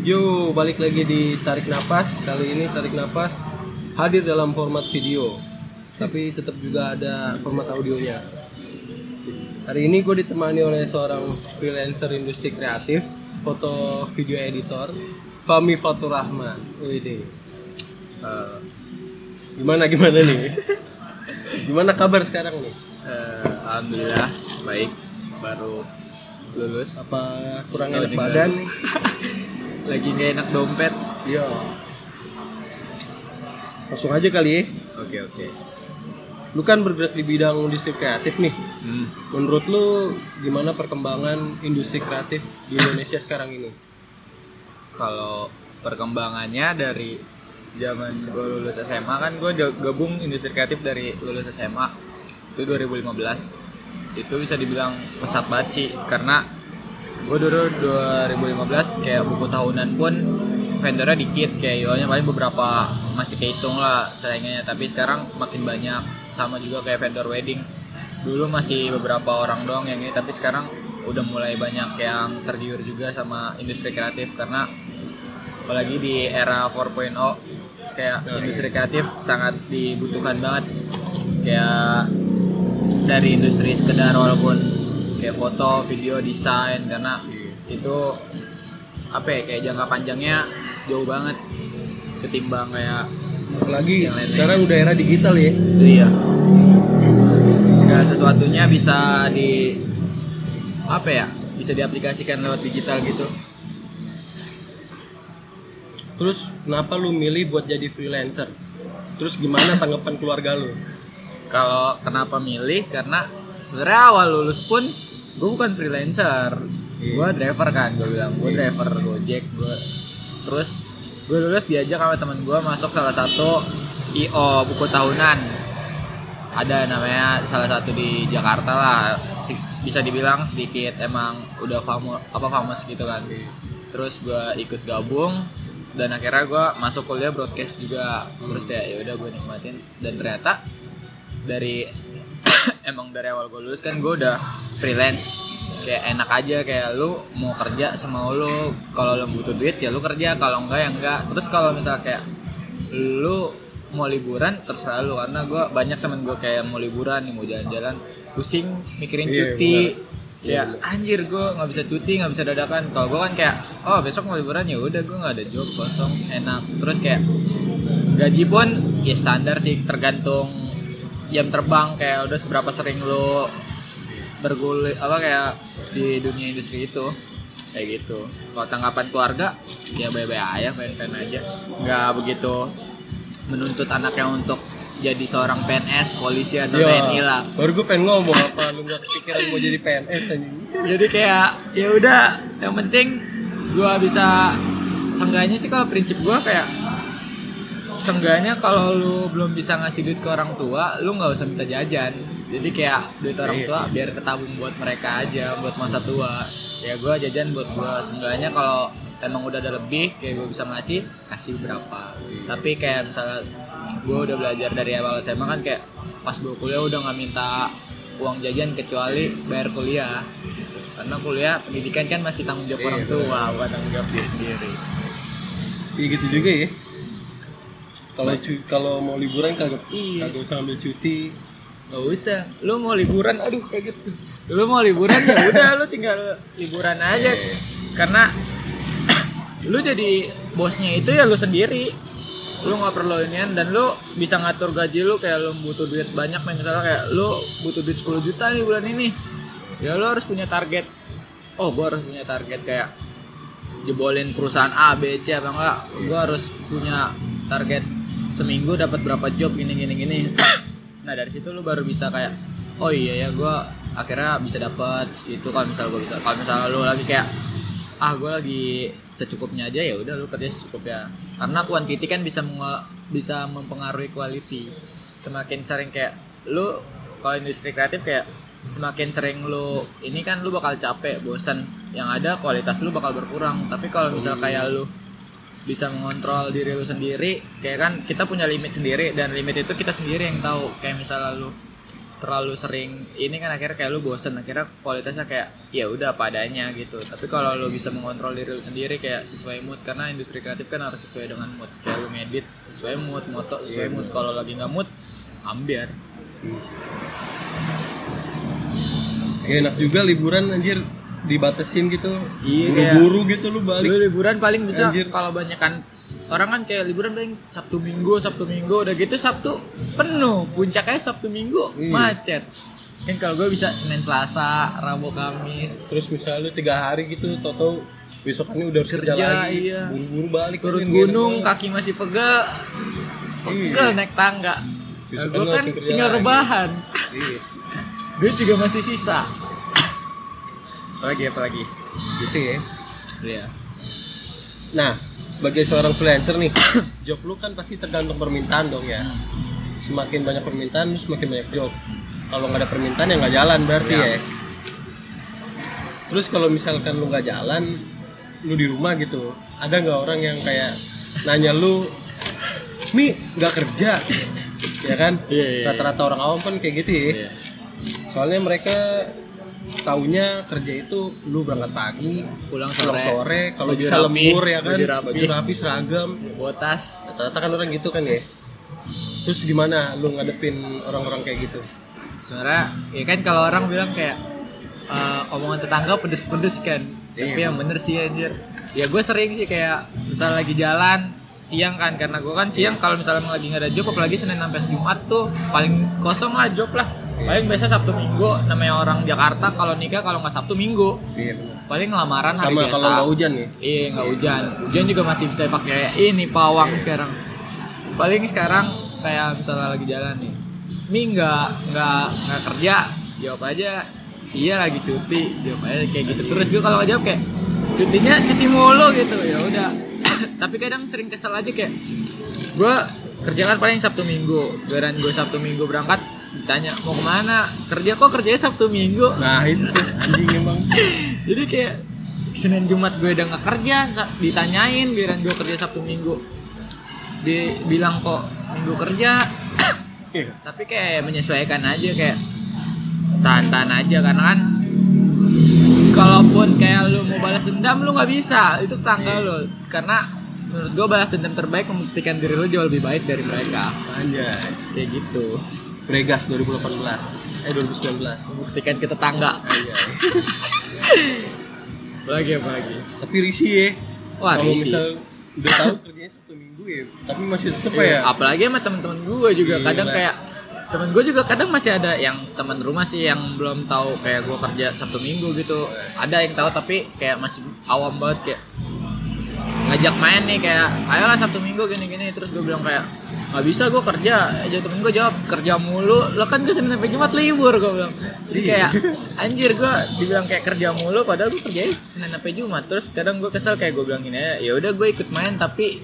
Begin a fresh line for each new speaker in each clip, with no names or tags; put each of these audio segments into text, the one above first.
Yo, balik lagi di Tarik Napas. Kali ini Tarik Napas hadir dalam format video. Tapi tetap juga ada format audionya. Hari ini gue ditemani oleh seorang freelancer industri kreatif, foto video editor, Fami Fatur Rahman. Wih. Eh, gimana gimana nih? gimana kabar sekarang nih?
Eh, Alhamdulillah baik baru lulus
Apa kurang enak badan?
lagi nggak enak dompet
Iya. Langsung aja kali ya.
oke oke
Lu kan bergerak di bidang industri kreatif nih.
hmm.
Menurut lu gimana perkembangan industri kreatif di Indonesia sekarang ini?
kalau perkembangannya dari zaman gue lulus SMA kan gue gabung industri kreatif dari lulus SMA itu 2015 itu bisa dibilang pesat banget sih karena gue dulu 2015 kayak buku tahunan pun vendornya dikit kayak yonya paling beberapa masih kehitung lah saingannya tapi sekarang makin banyak. Sama juga kayak vendor wedding. Dulu masih beberapa orang doang yang ini tapi sekarang udah mulai banyak yang tergiur juga sama industri kreatif karena apalagi di era 4.0 kayak industri kreatif sangat dibutuhkan banget. Kayak dari industri sekedar walaupun kayak foto, video, desain karena itu apa ya kayak jangka panjangnya jauh banget ketimbang kayak
Apalagi sekarang udah era digital ya.
iya segala sesuatunya bisa di apa ya bisa diaplikasikan lewat digital gitu
Terus kenapa lu milih buat jadi freelancer? Terus gimana tanggapan keluarga lu?
kalau kenapa milih karena sebenarnya awal lulus pun gue bukan freelancer. Gue driver kan gue bilang gue driver gojek gue terus gue lulus diajak sama temen gue masuk salah satu io buku tahunan. Ada namanya salah satu di Jakarta lah Si- bisa dibilang sedikit emang udah famous apa famous gitu kan. Terus gue ikut gabung dan akhirnya gue masuk kuliah broadcast juga. Terus kayak ya udah gue nikmatin. Dan ternyata dari emang dari awal gue lulus kan gue udah freelance. Kayak enak aja kayak lu mau kerja sama lu. Kalau lu butuh duit ya lu kerja. Kalau enggak ya enggak. Terus kalau misal kayak lu mau liburan terserah lu. Karena gue banyak temen gue kayak mau liburan nih mau jalan-jalan. Pusing mikirin
Iya,
cuti.
Iya,
kayak anjir gue nggak bisa cuti nggak bisa dadakan. Kalau gue kan kayak oh besok mau liburan ya udah gue nggak ada job kosong enak. Terus kayak gaji pun ya standar sih tergantung jam terbang. Kayak udah seberapa sering lo bergulir apa kayak di dunia industri itu. Kayak gitu. Kalau tanggapan keluarga ya bye-bye aja fan-fan aja. Nggak begitu menuntut anaknya untuk jadi seorang PNS polisi atau TNI lah.
Baru gue pengen ngomong apa lu gak kepikiran mau jadi PNS anjing.
jadi kayak ya udah yang penting gua bisa seenggaknya sih kalau prinsip gua kayak seenggaknya kalau lu belum bisa ngasih duit ke orang tua lu nggak usah minta jajan jadi kayak duit orang
Iya
tua biar ketabung buat mereka aja buat masa tua. Ya gua jajan buat gua. Seenggaknya kalau emang udah ada lebih kayak gue bisa ngasih kasih berapa. Tapi kayak misalnya gue udah belajar dari awal SMA kan kayak pas gue kuliah udah nggak minta uang jajan kecuali bayar kuliah. Karena kuliah pendidikan kan masih tanggung jawab
Iya,
orang tua bukan tanggung jawab diri sendiri.
Iya gitu juga ya. Kalau kalau mau liburan kagak
Iya.
kagak usah ambil cuti.
Gak usah, lu mau liburan, aduh kayak gitu. Lu mau liburan ya udah lu tinggal liburan aja. Karena lu jadi bosnya itu ya lu sendiri. Lu nggak perlu inian dan lu bisa ngatur gaji lu kayak lu butuh duit banyak misalnya kayak lu butuh duit 10 juta nih bulan ini. Ya lu harus punya target. Oh, gua harus punya target kayak jebolin perusahaan A, B, C apa enggak? Gua harus punya target seminggu dapat berapa job gini gini gini. Nah dari situ lu baru bisa kayak oh iya ya gue akhirnya bisa dapat itu kalau misal gue bisa kalau misalnya lu lagi kayak ah gue lagi secukupnya aja ya udah lu kerja secukupnya. Karena quantity kan bisa bisa mempengaruhi quality. Semakin sering kayak lu kalau industri kreatif kayak semakin sering lu ini kan lu bakal capek bosan yang ada kualitas lu bakal berkurang. Tapi kalau misal kayak lu bisa mengontrol diri lu sendiri. Kayak kan kita punya limit sendiri dan limit itu kita sendiri yang tahu. Kayak misalnya lu terlalu sering ini kan akhirnya kayak lu bosen akhirnya kualitasnya kayak ya udah padanya gitu. Tapi kalau lu bisa mengontrol diri lu sendiri kayak sesuai mood karena industri kreatif kan harus sesuai dengan mood. Kayak lu ngedit sesuai mood moto sesuai
Iya,
mood. kalau lagi nggak mood ambiar.
Ya, enak juga liburan anjir dibatasin gitu
Iya,
buru-buru gitu lu
lu
balik
liburan paling bisa
Anjir.
kalau banyak kan orang kan kayak liburan paling sabtu minggu sabtu minggu udah gitu sabtu penuh puncaknya sabtu minggu
Iya.
macet kan kalau gue bisa senin selasa rabu kamis
terus misalnya lu tiga hari gitu tau besokannya udah harus kerja,
Kerja,
lagi
iya.
buru-buru balik
turun
kan,
gunung
banget.
kaki masih pegel pegel
Iya.
naik tangga
Besok
gue
kan
tinggal rebahan
Iya.
gue juga masih sisa apalagi apalagi.
Gitu ya.
Iya.
Nah sebagai seorang freelancer nih job lu kan pasti tergantung permintaan dong ya. Semakin banyak permintaan semakin banyak job. Kalau nggak ada permintaan ya nggak jalan berarti
Ya.
ya. Terus kalau misalkan lu nggak jalan lu di rumah gitu ada nggak orang yang kayak nanya lu mi nggak kerja? Ya kan?
Iya, iya, iya.
rata-rata orang awam kan kayak gitu ya. Soalnya mereka taunya kerja itu lu berangkat pagi
pulang
pulang
sore.
sore kalau bisa
rapi,
lembur ya kan?
baju rapi.
seragam.
Botas.
Rata-rata kan orang gitu kan ya. Terus gimana lu ngadepin orang-orang kayak gitu?
Sebenarnya ya kan kalau orang bilang kayak eh, omongan tetangga pedes-pedes kan.
Iya,
tapi yang bener sih anjir. Ya gue sering sih kayak misal lagi jalan siang kan karena gue kan siang kalau misalnya lagi nggak ada job apalagi senin sampai jumat tuh paling kosong lah job lah paling biasa sabtu minggu namanya orang Jakarta kalau nikah kalau nggak sabtu minggu
iya
paling lamaran hari
sama
biasa
kalau nggak hujan nih
Iya nggak hujan. Hujan juga masih bisa pakai ini pawang sekarang. Paling sekarang kayak misalnya lagi jalan nih. Mi nggak nggak nggak kerja, jawab aja. Iya lagi cuti, jawab aja kayak gitu. Terus gue kalau jawab kayak cutinya cuti mulu gitu ya udah. Tapi kadang sering kesel aja kayak gue kerja kan paling Sabtu Minggu. Giliran gue Sabtu Minggu berangkat ditanya mau ke mana? Kerja kok kerjanya Sabtu Minggu?
Nah itu anjing emang.
Jadi kayak Senin Jumat gue udah nggak kerja ditanyain biaran gue kerja Sabtu Minggu. Dibilang kok Minggu kerja?
Iya.
tapi kayak menyesuaikan aja kayak tahan-tahan aja karena kan kalaupun kayak lu mau balas dendam lu nggak bisa. Itu tanggal lu. Karena menurut gue balas dendam terbaik membuktikan diri lu jauh lebih baik dari mereka.
Anjay.
Kayak gitu.
Bregas 2018 eh 2019
membuktikan ke tetangga.
Anjay.
Lagi apa lagi
tapi risih ya.
Wah,
kalau misal udah tahu kerjanya satu minggu ya tapi masih tetep
Iya,
ya.
apalagi sama temen-temen gue juga.
Gila.
kadang kayak temen gue juga kadang masih ada yang teman rumah sih yang belum tahu kayak gue kerja sabtu minggu gitu. Ada yang tahu tapi kayak masih awam banget kayak ngajak main nih kayak ayolah sabtu minggu gini-gini. Terus gue bilang kayak nggak bisa gue kerja. Aja temen gue jawab kerja mulu. Lo kan gue senin sampai jumat libur gue bilang. Jadi kayak anjir gue dibilang kayak kerja mulu padahal gue kerja senin sampai jumat. Terus kadang gue kesel kayak gue bilang gini ya udah gue ikut main tapi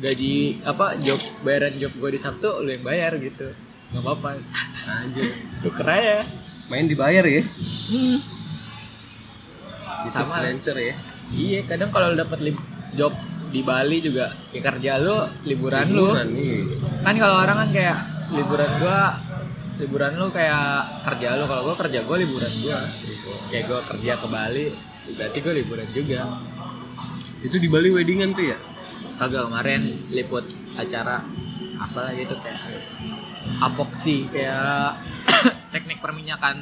gaji apa job bayaran job gue di sabtu lu yang bayar gitu nggak apa-apa.
Anjir.
Tuker aja
main dibayar ya?
Hmm.
Gitu,
Sama.
freelancer ya?
Iya kadang kalau lu dapat lib- job di Bali juga ya kerja lu liburan, lu.
Liburan nih
kan kalau orang kan kayak liburan gua liburan lu kayak kerja lu. Kalau gua kerja gua liburan gua. Kayak gua kerja ke Bali berarti gua liburan juga.
Itu di Bali weddingan tuh ya?
Kagak kemarin liput acara apa lagi itu kayak apoksi kayak teknik perminyakan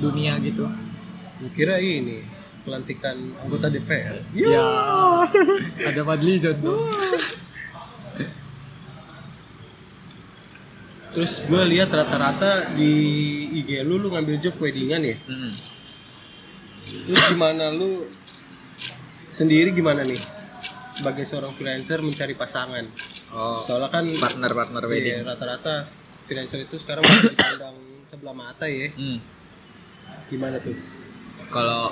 dunia gitu.
Kira ini pelantikan anggota DPR
ya. Ada Fadlizon tuh.
Terus gue lihat rata-rata di IG lu lu ngambil job weddingan ya?
Hmm.
terus gimana lu sendiri gimana nih sebagai seorang freelancer mencari pasangan.
Oh
soalnya kan
partner partner
iya,
wedding.
rata-rata freelancer itu sekarang masih dipandang sebelah mata ya.
Hmm.
gimana tuh?
Kalau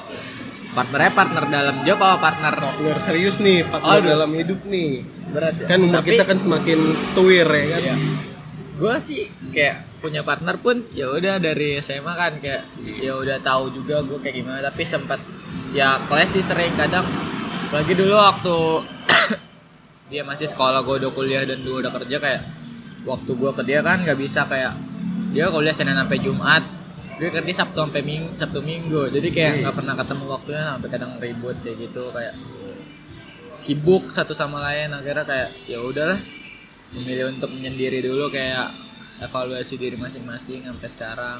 partnernya partner dalam job apa partner?
Partner serius nih partner
Aduh.
dalam hidup nih.
Beras ya.
Kan umur
Tapi-
kita kan semakin tuir ya kan?
Iya. gue sih kayak punya partner pun ya udah dari SMA kan kayak ya udah tahu juga gue kayak gimana. Tapi sempat ya kelas sih sering kadang apalagi dulu waktu dia masih sekolah gue udah kuliah dan gue udah kerja kayak waktu gue ke dia kan nggak bisa kayak dia kuliah Senin sampai Jumat dia kerja Sabtu sampai Minggu Sabtu Minggu. Jadi kayak
Iya.
nggak pernah ketemu waktunya sampai kadang ribut kayak gitu kayak sibuk satu sama lain. Akhirnya kayak ya udahlah memilih untuk menyendiri dulu kayak evaluasi diri masing-masing sampai sekarang.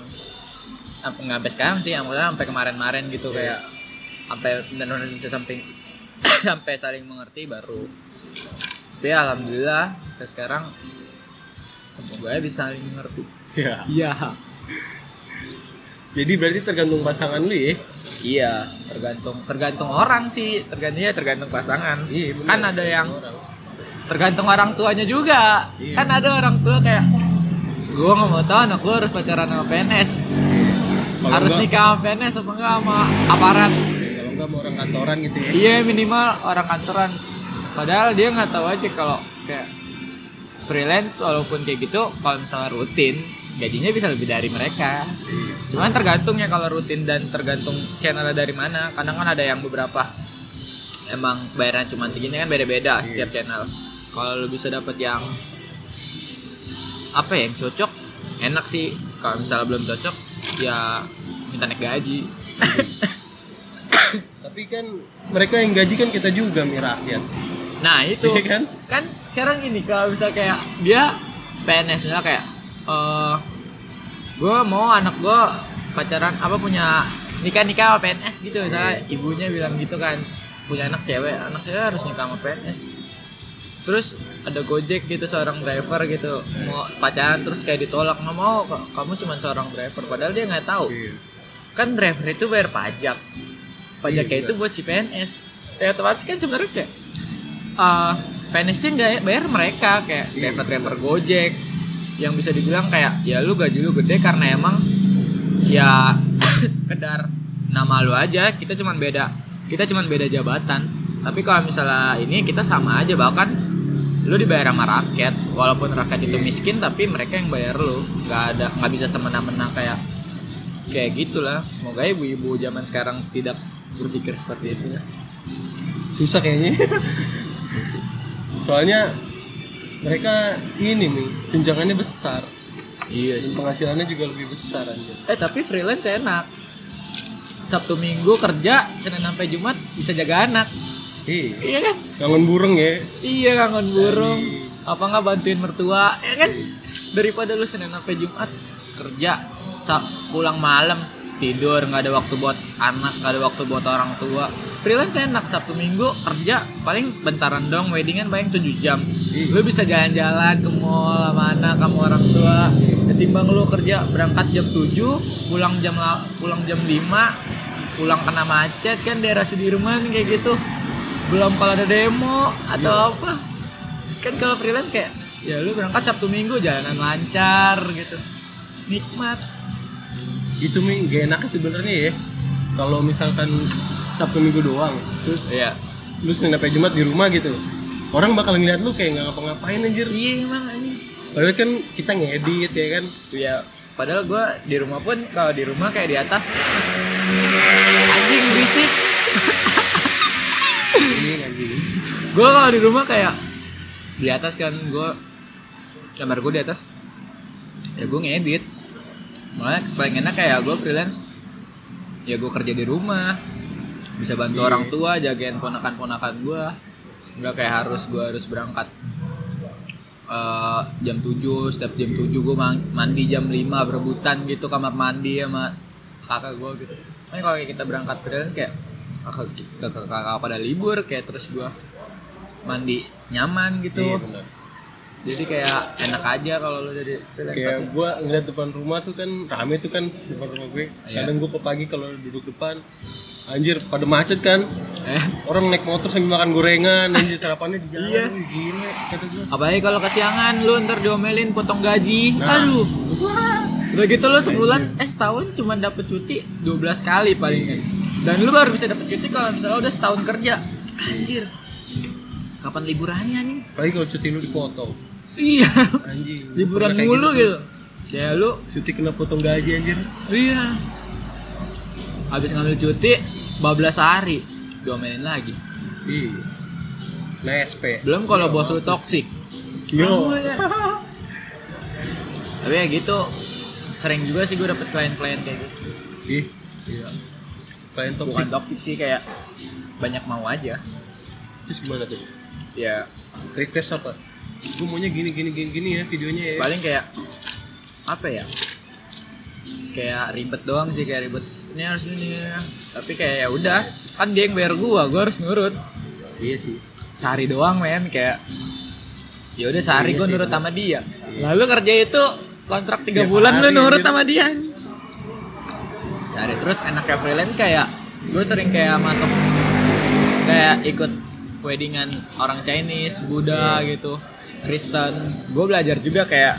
Sampai nggak sampai sekarang sih maksudnya sampai kemarin-kemarin gitu kayak sampai benar-benar bisa sampai sampai saling mengerti baru. Tapi alhamdulillah sampai sekarang semoga ya bisa saling mengerti.
Ya.
iya.
Jadi berarti tergantung pasangan lu ya.
iya tergantung tergantung orang sih. Tergantung ya tergantung pasangan.
Iya, bener.
kan ada yang tergantung orang tuanya juga.
Iya.
kan ada orang tua kayak gue nggak mau tahu anak gue harus pacaran sama PNS
Kalau
harus
enggak-
nikah sama PNS apa enggak sama aparat
Enggak mau orang kantoran gitu ya.
iya minimal orang kantoran. Padahal dia nggak tahu aja kalau kayak freelance walaupun kayak gitu kalau misalnya rutin gajinya bisa lebih dari mereka.
Iya.
cuman tergantung ya kalau rutin dan tergantung channelnya dari mana. Kadang kan ada yang beberapa emang bayaran cuma segini kan beda-beda setiap channel. Kalau lu bisa dapat yang apa ya yang cocok enak sih. Kalau misalnya belum cocok ya minta naik gaji
Tapi kan mereka yang gaji kan kita juga mi rakyat.
nah itu.
Iya kan?
kan sekarang gini kalau bisa kayak dia PNS misalnya kayak eh gue mau anak gue pacaran apa punya nikah nikah sama PNS gitu. Misalnya ibunya bilang gitu kan punya anak cewek anak saya harus nikah sama PNS terus ada gojek gitu seorang driver gitu mau pacaran terus kayak ditolak nggak mau kamu cuma seorang driver. Padahal dia nggak tahu.
Iya.
kan driver itu bayar pajak pajaknya
Iya,
itu buat si PNS ya otomatis kan sebenarnya kayak eh PNS nya nggak bayar mereka kayak
Iya.
driver driver Gojek. Yang bisa dibilang kayak ya lu gaji lu gede karena emang ya sekedar nama lu aja. Kita cuman beda kita cuman beda jabatan. Tapi kalau misalnya ini kita sama aja. Bahkan lu dibayar sama rakyat. Walaupun rakyat itu miskin tapi mereka yang bayar lu. Nggak ada nggak bisa semena-mena kayak kayak gitulah. Semoga ibu-ibu zaman sekarang tidak berpikir seperti itu ya.
Susah kayaknya. Soalnya mereka ini nih tunjangannya besar.
Iya
dan penghasilannya juga lebih besar anjir.
eh tapi freelance enak. Sabtu Minggu kerja Senin sampai Jumat bisa jaga anak.
Iya.
iya kan?
Kangen burung ya.
iya kangen burung. Apa nggak bantuin mertua ya kan? Daripada lu Senin sampai Jumat kerja pulang malam tidur nggak ada waktu buat anak nggak ada waktu buat orang tua. Freelance enak Sabtu Minggu kerja paling bentaran dong weddingan paling 7 jam. Lu bisa jalan-jalan ke mall mana kamu orang tua. Ketimbang lu kerja berangkat jam 7 pulang jam la- pulang jam 5 pulang kena macet kan daerah Sudirman kayak gitu. Belum kalau ada demo atau apa. Kan kalau freelance kayak ya lu berangkat Sabtu Minggu jalanan lancar gitu. Nikmat
Itu mi gak enak sebenarnya ya. Kalau misalkan Sabtu Minggu doang, terus
iya
lu Senin sampai Jumat di rumah gitu. Orang bakal ngeliat lu kayak nggak ngapa-ngapain anjir.
iya emang ini
Padahal kan kita ngedit ya kan.
ya padahal gua di rumah pun kalau di rumah kayak di atas anjing berisik
Ini anjing.
gue kalau di rumah kayak di atas kan gue gambar gue di atas ya gue ngedit malah enak kayak gue freelance. Ya gue kerja di rumah. Bisa bantu
Iya.
orang tua jagain ponakan-ponakan gue nggak kayak harus gue harus berangkat eh, jam 7 setiap jam 7 gue mandi jam 5 berebutan gitu kamar mandi sama kakak gue gitu. Kan kalau kita berangkat freelance kayak kakak kakak, kakak pada libur kayak terus gue mandi nyaman gitu.
Iya.
Jadi kayak enak aja kalau lo jadi
Kayak gua ngeliat depan rumah tuh kan rame tuh kan depan rumah gue.
Iya.
Kadang gua ke pagi kalau duduk depan anjir pada macet kan.
eh
Orang naik motor sambil makan gorengan, anjir sarapannya di jalan.
Iya.
Gila kata gua.
apalagi kalau kesiangan lu ntar diomelin potong gaji
Nah.
aduh udah gitu lo sebulan eh setahun cuma dapet cuti 12 kali palingan dan lu baru bisa dapet cuti kalau misalnya udah setahun kerja anjir kapan liburannya nih
Apalagi kalau cuti lu dipotong.
Iya.
Anjing.
liburan mulu
tuh.
gitu. Ya lu.
Cuti kena potong gaji anjir.
iya. Habis ngambil cuti 12 hari diomelin lagi.
Iya. Nah SP.
belum kalau bos lu toksik
Yo.
Ya. tapi ya gitu. Sering juga sih gue dapet klien-klien kayak gitu.
Ih. Iya. Klien toxic.
Bukan toxic sih kayak banyak mau aja.
Terus gimana tuh?
Ya.
Request apa gue maunya gini gini gini gini ya videonya ya.
Paling kayak apa ya? Kayak ribet doang sih kayak ribet ini harus gini tapi kayak ya udah kan dia yang bayar gua gua harus nurut.
Iya sih.
Sehari doang men kayak ya udah sehari
Iya
gua
sih,
nurut sama dia. Lalu kerja itu kontrak tiga bulan lu nurut
anjir.
sama dia Cari terus enaknya freelance kayak gue sering kayak masuk kayak ikut weddingan orang Chinese, Buddha
Iya.
gitu, Kristen. Gue belajar juga kayak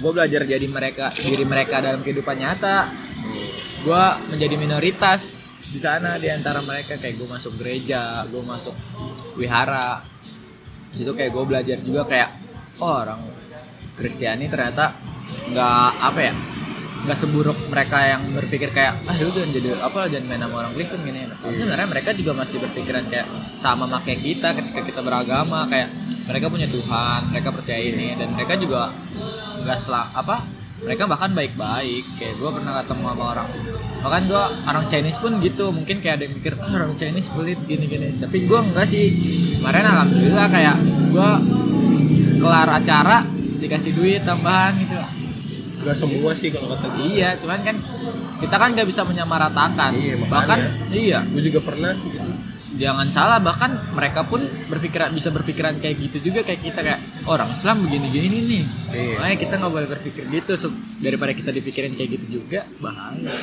gue belajar jadi mereka diri mereka dalam kehidupan nyata. Gue menjadi minoritas di sana di antara mereka kayak gue masuk gereja, gue masuk wihara. Di situ kayak gue belajar juga kayak oh, orang Kristiani ternyata nggak apa ya nggak seburuk mereka yang berpikir kayak ah lu jangan jadi apa jangan main sama orang Kristen gini. Tapi sebenarnya mereka juga masih berpikiran kayak sama sama kayak kita ketika kita beragama kayak mereka punya Tuhan mereka percaya ini dan mereka juga nggak selak apa mereka bahkan baik-baik. Kayak gue pernah ketemu sama orang bahkan gue orang Chinese pun gitu. Mungkin kayak ada yang mikir ah orang Chinese pelit gini-gini. Tapi gue enggak sih. Kemarin alhamdulillah kayak gue kelar acara dikasih duit tambahan gitu
Gak semua sih kalau kata gue
Iya, cuman kan kita kan nggak bisa menyamaratakan.
Iya, makanya.
bahkan iya,
gue juga pernah gitu
jangan salah bahkan mereka pun berpikiran bisa berpikiran kayak gitu juga kayak kita kayak orang Islam begini-gini nih.
Iya.
Makanya kita nggak boleh berpikir gitu daripada kita dipikirin kayak gitu juga bahaya.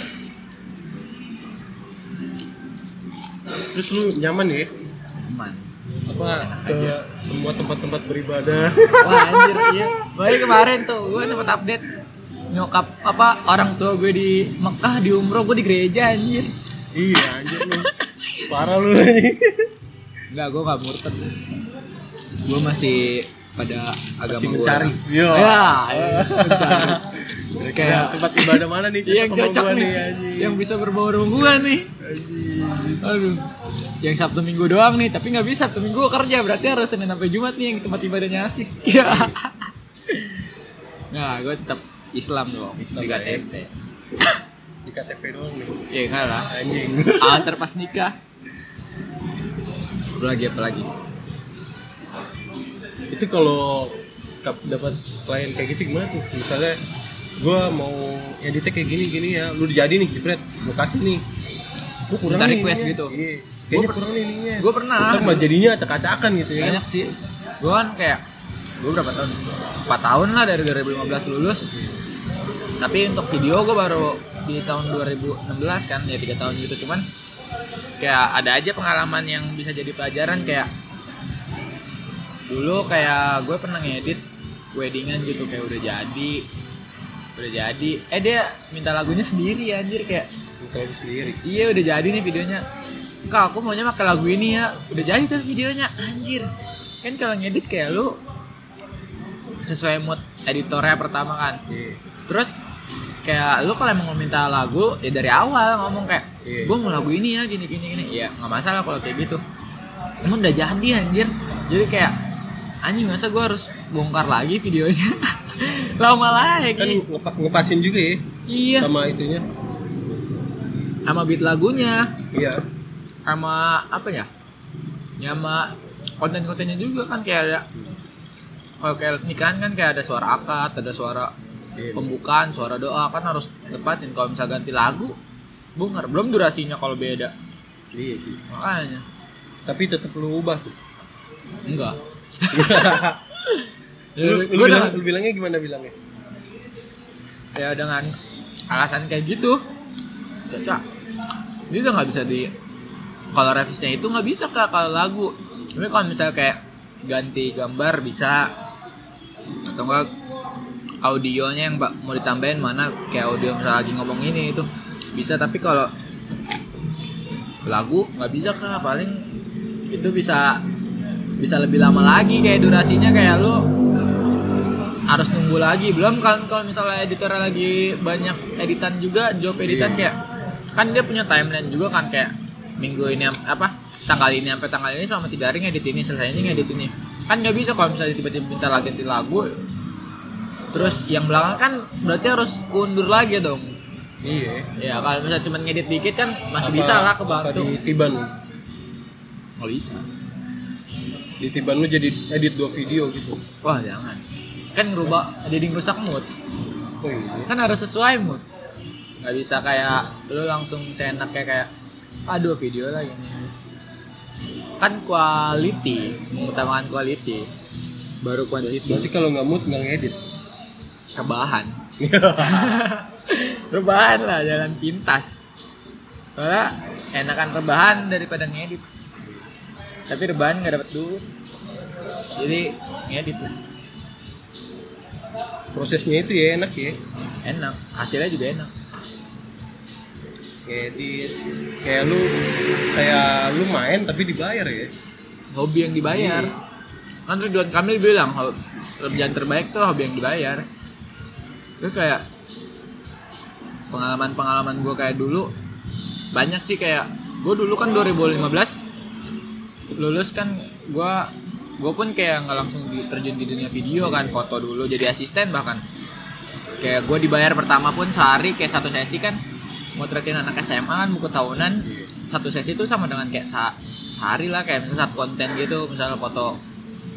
terus lu nyaman ya
Aman.
apa ke semua tempat-tempat beribadah
Wah anjir iya. Baik kemarin tuh gue sempet update nyokap apa orang tua gue di Mekah di umroh gue di gereja anjir.
iya anjir lu parah lu ini
Enggak, gue gak murtad Gue masih pada agama
masih
gua.
mencari Yo.
Ya, ya mencari.
kayak tempat ibadah mana nih
yang
sama
cocok
gua
nih, yang bisa berbau gue nih. Aduh yang Sabtu Minggu doang nih, tapi nggak bisa Sabtu Minggu gua kerja berarti harus Senin sampai Jumat nih yang tempat ibadahnya asik. Ya. Nah, gue tetap Islam dong,
Islam
di
ya.
KTP.
di KTP doang nih
Ya enggak lah.
anjing
Antar pas nikah. Apa lagi apa lagi?
itu kalau dapat klien kayak gitu gimana tuh misalnya gue mau editnya kayak gini gini ya lu jadi nih jepret gue kasih nih gue kurang
Minta
nih
request
ininya.
gitu.
iya kayaknya kurang nih ininya
Gue pernah.
Ntar malah jadinya acak-acakan gitu ya
banyak sih gue kan kayak gue berapa tahun 4 tahun lah dari 2015 lulus tapi untuk video gue baru di tahun 2016 kan ya tiga tahun gitu cuman kayak ada aja pengalaman yang bisa jadi pelajaran kayak dulu kayak gue pernah ngedit weddingan gitu kayak udah jadi udah jadi eh dia minta lagunya sendiri anjir kayak
kalau sendiri
Iya udah jadi nih videonya. Kak aku maunya pakai lagu ini ya. Udah jadi tuh videonya. Anjir. Kan kalau ngedit kayak lu sesuai mood editornya pertama kan.
iya
Terus kayak lu kalau emang mau minta lagu ya dari awal ngomong kayak
Iya.
gue mau lagu ini ya gini gini gini. Ya nggak masalah kalau kayak gitu. Emang udah jadi anjir. Jadi kayak anjing masa gue harus bongkar lagi videonya. Lama lagi.
kan ngepa- ngepasin juga ya
iya.
sama itunya
Sama beat lagunya.
iya
sama apa ya ya sama konten-kontennya juga kan kayak ada kalau kayak nikahan kan kayak ada suara akad ada suara
Iya.
pembukaan suara doa kan harus tepatin kalau misal ganti lagu bongkar. Belum durasinya kalau beda.
Iya sih.
Makanya.
Tapi tetap lu ubah tuh.
Enggak.
Lu, lu,
Gua
bilang,
udah-
lu bilangnya gimana bilangnya?
Ya dengan alasan kayak gitu. Cocok dia udah nggak bisa di kalau revisinya itu nggak bisa kak kalau lagu. Tapi kalau misalnya kayak ganti gambar bisa. Atau enggak audionya yang mbak mau ditambahin mana kayak audio misalnya lagi ngomong ini itu. Bisa tapi kalau lagu nggak bisa kak. Paling itu bisa bisa lebih lama lagi kayak durasinya kayak lu harus nunggu lagi. Belum kan kalau misalnya editor lagi banyak editan juga job editan kayak kan dia punya timeline juga kan kayak minggu ini apa tanggal ini sampai tanggal ini selama tiga hari ngedit ini selesai ini ngedit ini. Kan nggak bisa kalau misalnya tiba-tiba minta lagi lagu terus yang belakang kan berarti harus kundur lagi dong.
Iya.
Ya kalau misalnya cuma ngedit dikit kan masih
Apa-
bisa lah
apa
kebantu
di tiban?
Nggak bisa.
Di tiban lu jadi edit dua video gitu?
Wah jangan. Kan ngerubah jadi ngerusak mood.
Oh iya.
Kan harus sesuai mood. Nggak bisa kayak lu langsung seenak kayak kayak aduh video lagi kan quality mengutamakan quality. Baru quantity
berarti kalau nggak mood nggak ngedit
rebahan rebahan lah jalan pintas. Soalnya enakan rebahan daripada ngedit. Tapi rebahan nggak dapat duit. Jadi ngedit.
Prosesnya itu ya enak ya.
Enak hasilnya juga enak.
Ngedit. Kayak lu kayak lu main tapi dibayar ya.
Hobi yang dibayar. Kan Ridwan Kamil bilang ho- kerjaan terbaik tuh hobi yang dibayar terus kayak pengalaman-pengalaman gue kayak dulu banyak sih kayak gue dulu kan 2015 lulus kan gue gue pun kayak nggak langsung terjun di dunia video kan foto dulu jadi asisten bahkan. Kayak gue dibayar pertama pun sehari kayak satu sesi kan motretin anak SMA kan buku tahunan satu sesi itu sama dengan kayak sa- sehari lah kayak misalnya satu konten gitu misalnya foto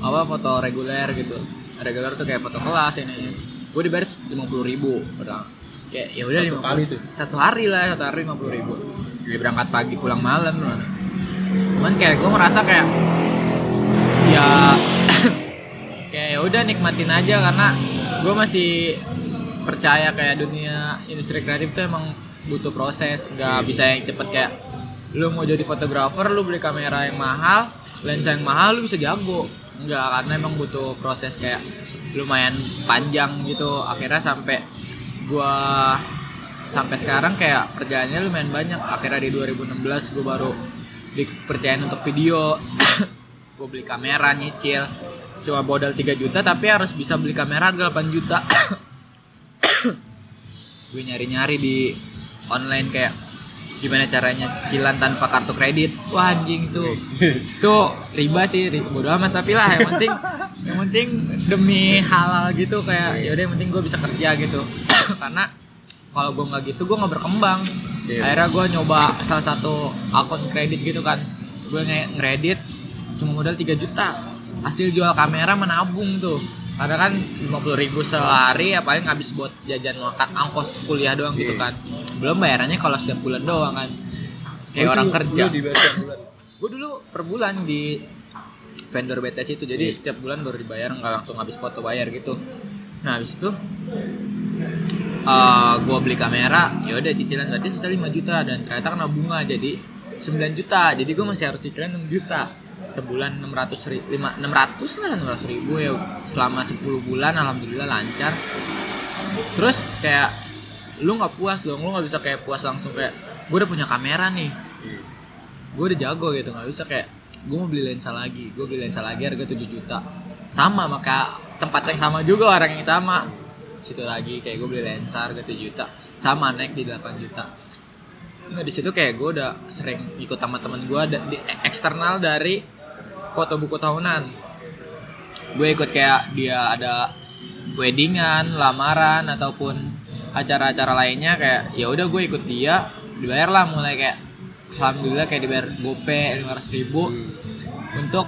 apa foto reguler gitu. Reguler tuh kayak foto kelas ini gue dibayar lima puluh ribu orang. Kayak ya udah lima
kali tuh?
satu hari lah satu hari lima puluh ribu. Jadi berangkat pagi pulang malam loh cuman kayak gue ngerasa kayak ya kayak ya udah nikmatin aja. Karena gue masih percaya kayak dunia industri kreatif tuh emang butuh proses. Nggak bisa yang cepet kayak lu mau jadi fotografer lu beli kamera yang mahal lensa yang mahal lu bisa jago. Nggak karena emang butuh proses kayak lumayan panjang gitu. Akhirnya sampai gua sampai sekarang kayak kerjaannya lumayan banyak. Akhirnya di 2016 gue baru dipercayain untuk video. Gue beli kamera nyicil. Cuma modal 3 juta tapi harus bisa beli kamera 8 juta. Gue nyari-nyari di online kayak gimana caranya cicilan tanpa kartu kredit? Wah anjing tuh tuh riba sih riba bodo amat tapi lah yang penting yang penting demi halal gitu kayak ya udah yang penting gue bisa kerja gitu. Karena kalau gue nggak gitu gue nggak berkembang.
Iya.
akhirnya gue nyoba salah satu akun kredit gitu kan. Gue nge ngredit cuma modal 3 juta. Hasil jual kamera menabung tuh. Karena kan 50.000 ribu sehari ya paling habis buat jajan makan angkos kuliah doang gitu
Iya.
kan belum bayarannya kalau setiap bulan doang kan. Kayak
Oh,
orang
itu
kerja. gue dulu per bulan di vendor BTS itu jadi setiap bulan baru dibayar nggak langsung habis foto bayar gitu. Nah habis itu eh gue beli kamera ya udah cicilan berarti sisa 5 juta dan ternyata kena bunga jadi 9 juta. Jadi gue masih harus cicilan 6 juta. Sebulan 600 ribu, 600 lah 600 ribu ya selama 10 bulan alhamdulillah lancar. Terus kayak lu nggak puas dong lu nggak bisa kayak puas langsung kayak gue udah punya kamera nih. Gue udah jago gitu nggak bisa kayak gue mau beli lensa lagi gue beli lensa lagi harga 7 juta. Sama maka tempat yang sama juga orang yang sama. Situ lagi kayak gue beli lensa harga 7 juta sama naik di 8 juta. Nah di situ kayak gue udah sering ikut sama temen gue di eksternal dari foto buku tahunan. Gue ikut kayak dia ada weddingan, lamaran ataupun acara-acara lainnya kayak ya udah gue ikut dia dibayar lah mulai kayak alhamdulillah kayak dibayar gope lima ribu. Untuk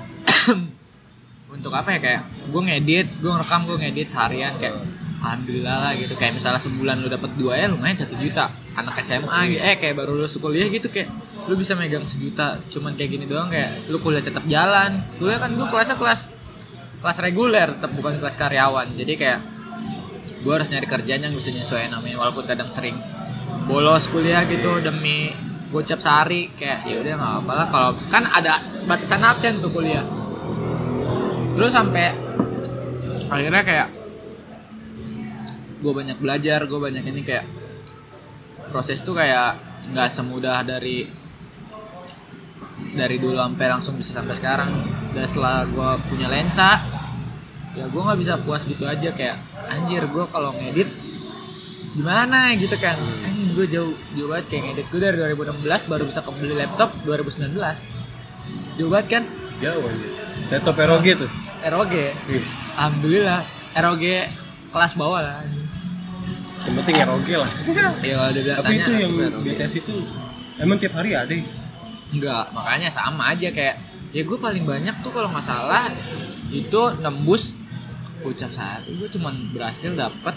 untuk apa ya kayak gue ngedit gue ngerekam gue ngedit seharian kayak alhamdulillah lah gitu. Kayak misalnya sebulan lu dapat dua ya lumayan satu juta. Anak SMA gitu eh kayak baru lulus kuliah gitu kayak lu bisa megang sejuta. Cuman kayak gini doang kayak lu kuliah tetap jalan. Kuliah kan gue kelasnya kelas kelas reguler tetap bukan kelas karyawan. Jadi kayak gue harus nyari kerjaan yang bisa nyesuaiin namanya walaupun kadang sering bolos kuliah gitu demi gocap sehari kayak ya udah nggak apa lah. Kalau kan ada batasan absen tuh kuliah. Terus sampai akhirnya kayak gue banyak belajar gue banyak ini kayak proses tuh kayak nggak semudah dari dari dulu sampai langsung bisa sampai sekarang. Dan setelah gue punya lensa ya gue nggak bisa puas gitu aja kayak anjir gue kalau ngedit gimana? Gitu kan. Anjir gue jauh jauh banget kayak ngedit. Gue dari 2016 baru bisa kebeli laptop 2019 jauh banget kan?
Jauh aja laptop ROG tuh.
ROG
Wis.
alhamdulillah ROG kelas bawah lah.
Yang penting oke lah.
Ya kalau bilang
tapi
tanya
itu yang. BTS itu emang tiap hari ada? Ya?
enggak makanya sama aja kayak ya gue paling banyak tuh kalau nggak salah itu nembus ucap sehari gue cuman berhasil dapat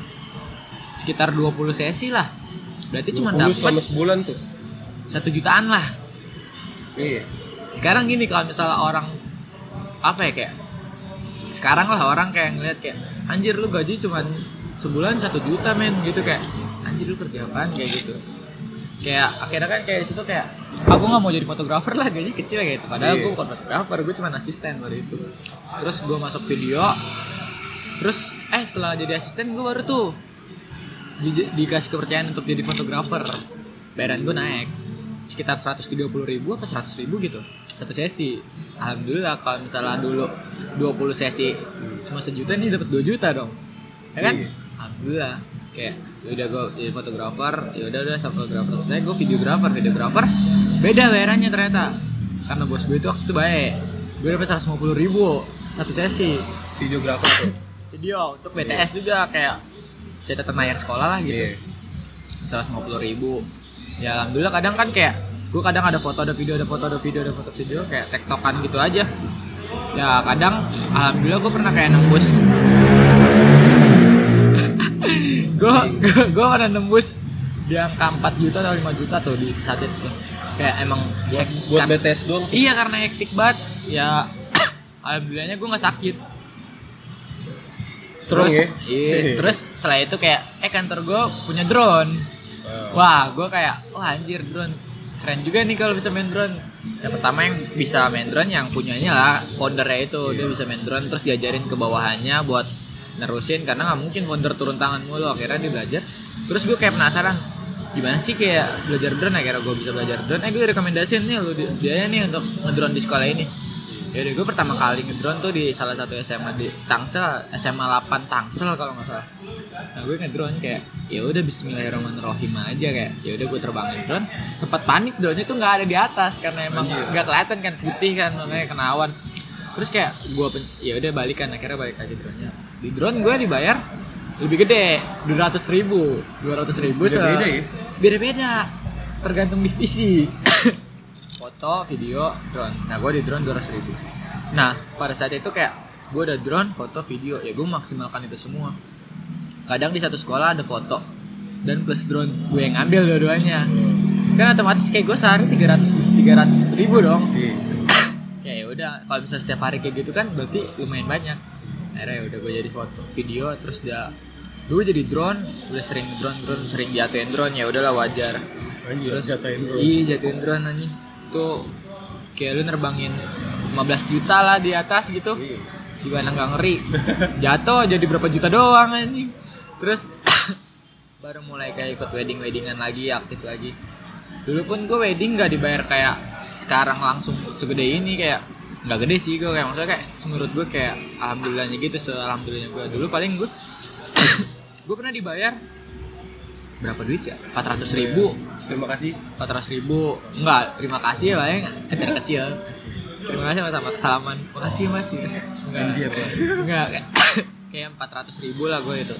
sekitar 20 sesi lah. Berarti cuma
20
dapat
sebulan tuh?
satu jutaan lah.
Iya.
Sekarang gini kalau misalnya orang apa ya kayak sekarang lah orang kayak ngeliat kayak anjir lu gaji cuman sebulan satu juta men gitu kayak anjir lu kerja apaan? kayak gitu. Kayak akhirnya kan kayak situ kayak aku nggak mau jadi fotografer lah gaji kecil kayak gitu. Padahal
Iya.
gue bukan fotografer gue cuma asisten waktu itu. Terus gue masuk video terus eh setelah jadi asisten gue baru tuh di- dikasih kepercayaan untuk jadi fotografer. Bayaran gue naik. Sekitar 130 ribu apa 100 ribu gitu satu sesi. Alhamdulillah kalau misalnya dulu 20 sesi cuma sejuta nih dapat 2 juta dong. Ya kan?
Iya.
alhamdulillah. Kayak ya udah gue jadi fotografer ya udah udah sama fotografer saya gue videografer videografer. Beda bayarannya ternyata. Karena bos gue itu waktu itu baik. Gue dapat 150 ribu satu sesi.
Videografer tuh
video untuk BTS juga kayak catatan layar sekolah lah gitu.
Iya.
seratus lima puluh ribu. Ya alhamdulillah kadang kan kayak gue kadang ada foto ada video ada foto ada video ada foto video kayak tektokan gitu aja. Ya kadang alhamdulillah gue pernah kayak nembus. Gue gue pernah nembus di angka 4 juta atau 5 juta tuh di saat itu. Kayak emang
buat buat BTS doang?
Iya karena hektik banget. Ya alhamdulillahnya gue nggak sakit terus
ya?
iya, terus setelah itu kayak eh kantor gue punya drone. Wah, gue kayak, wah anjir drone. Keren juga nih kalau bisa main drone. Ya pertama yang bisa main drone yang punyanya lah, foundernya itu. Dia bisa main drone terus diajarin ke bawahannya buat nerusin. Karena nggak mungkin founder turun tangan mulu akhirnya dia belajar. Terus gue kayak penasaran gimana sih kayak belajar drone? Akhirnya gue bisa belajar drone. Eh gue rekomendasiin nih lu dia nih untuk ngedrone di sekolah ini ya udah gue pertama kali ngedrone tuh di salah satu SMA di Tangsel SMA 8 Tangsel kalau nggak salah. Nah gue ngedrone kayak ya udah Bismillahirrahmanirrahim aja kayak. Ya udah gue terbangin drone sempat panik drone nya tuh nggak ada di atas karena emang nggak kelihatan kan putih kan makanya kena awan terus kayak gue ya udah balikan akhirnya balik lagi drone nya di drone gue dibayar lebih gede 200 ribu 200 ribu
Beda-beda ya?
beda-beda tergantung divisi foto video drone. Nah gue di drone 200 ribu. Nah pada saat itu kayak gue ada drone foto video. Ya gue maksimalkan itu semua. Kadang di satu sekolah ada foto dan plus drone. Gue yang ngambil dua-duanya. Kan otomatis kayak gue sehari 300 300 ribu dong. Kayak ya udah. Kalau bisa setiap hari kayak gitu kan berarti lumayan banyak. Akhirnya ya udah gue jadi foto video terus dia gue jadi drone udah sering drone drone sering jatuhin drone. Ya udahlah wajar.
Anjir,
terus
jatuhin drone.
iya jatuhin drone anjing tuh kayak lu nerbangin 15 juta lah di atas gitu.
Iya.
gimana nggak ngeri? Jatuh jadi berapa juta doang anjing. Terus baru mulai kayak ikut wedding weddingan lagi aktif lagi. Dulu pun gue wedding nggak dibayar kayak sekarang langsung segede ini kayak nggak gede sih gue kayak maksudnya kayak menurut gue kayak alhamdulillahnya gitu sealhamdulillahnya gue dulu paling gue gue pernah dibayar berapa duit ya? 400 ribu.
Terima kasih.
400 ribu. Enggak terima kasih ya paling kecil kecil. Terima kasih mas sama salaman. Makasih mas. Enggak.
Pak.
enggak kayak kayak 400 ribu lah gue itu.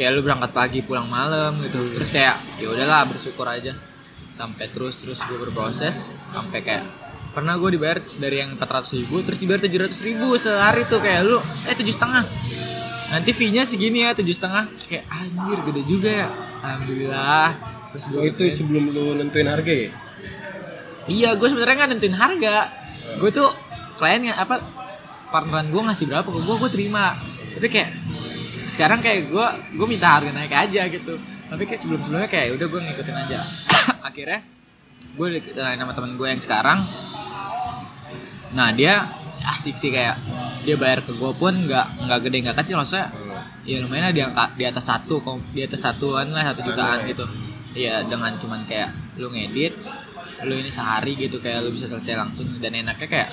Kayak lu berangkat pagi pulang malam gitu. Terus kayak ya udahlah bersyukur aja. Sampai terus terus gue berproses. Sampai kayak pernah gue dibayar dari yang 400 ribu terus dibayar 700 ribu sehari tuh kayak lu. Eh tujuh setengah nanti fee nya segini ya tujuh setengah kayak anjir gede juga ya alhamdulillah terus gue
Oh, itu sebelum lu nentuin harga ya
Iya, gue sebenarnya nggak nentuin harga. Gue tuh kliennya apa partneran gue ngasih berapa ke gue, gue terima. Tapi kayak sekarang kayak gue gue minta harga naik aja gitu. Tapi kayak sebelum sebelumnya kayak udah gue ngikutin aja. Akhirnya gue dikenalin sama temen gue yang sekarang. Nah dia asik sih kayak dia bayar ke gue pun nggak nggak gede nggak kecil maksudnya ya lumayan lah di angka di atas satu di atas satuan lah satu jutaan gitu. Iya dengan cuman kayak lu ngedit lu ini sehari gitu kayak lu bisa selesai langsung dan enaknya kayak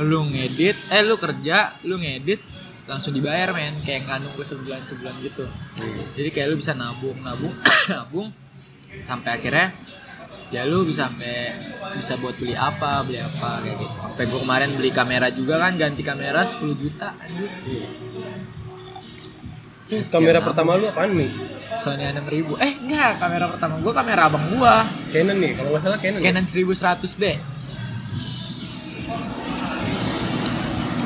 lu ngedit eh lu kerja lu ngedit langsung dibayar men. Kayak nggak nunggu sebulan sebulan gitu jadi kayak lu bisa nabung nabung nabung sampai akhirnya ya lu bisa sampai bisa buat beli apa beli apa kayak gitu sampai gue kemarin beli kamera juga kan ganti kamera 10 juta anjir
Terus kamera
Siap,
pertama lu apaan nih?
Sony A6000 eh enggak kamera pertama gua kamera abang gua
Canon nih, kalau nggak salah Canon. ya?
Canon 1100D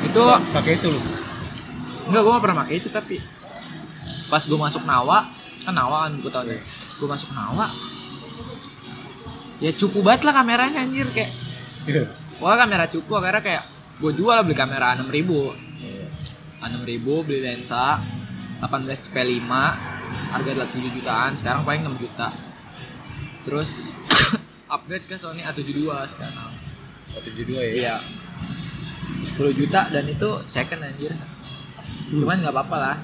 itu
Pakai itu lu.
enggak gua gak pernah pakai itu tapi pas gua masuk Nawa kan Nawa kan gua tau nih gua masuk Nawa ya cupu banget lah kameranya anjir kayak. Wah kamera cupu akhirnya kayak gue jual lah beli kamera 6000 6000 beli lensa 18 CP5 harga 7 jutaan sekarang paling 6 juta. Terus upgrade ke Sony A72 sekarang.
Satu dua ya.
iya. 10 juta dan itu second anjir. Cuman nggak apa-apa lah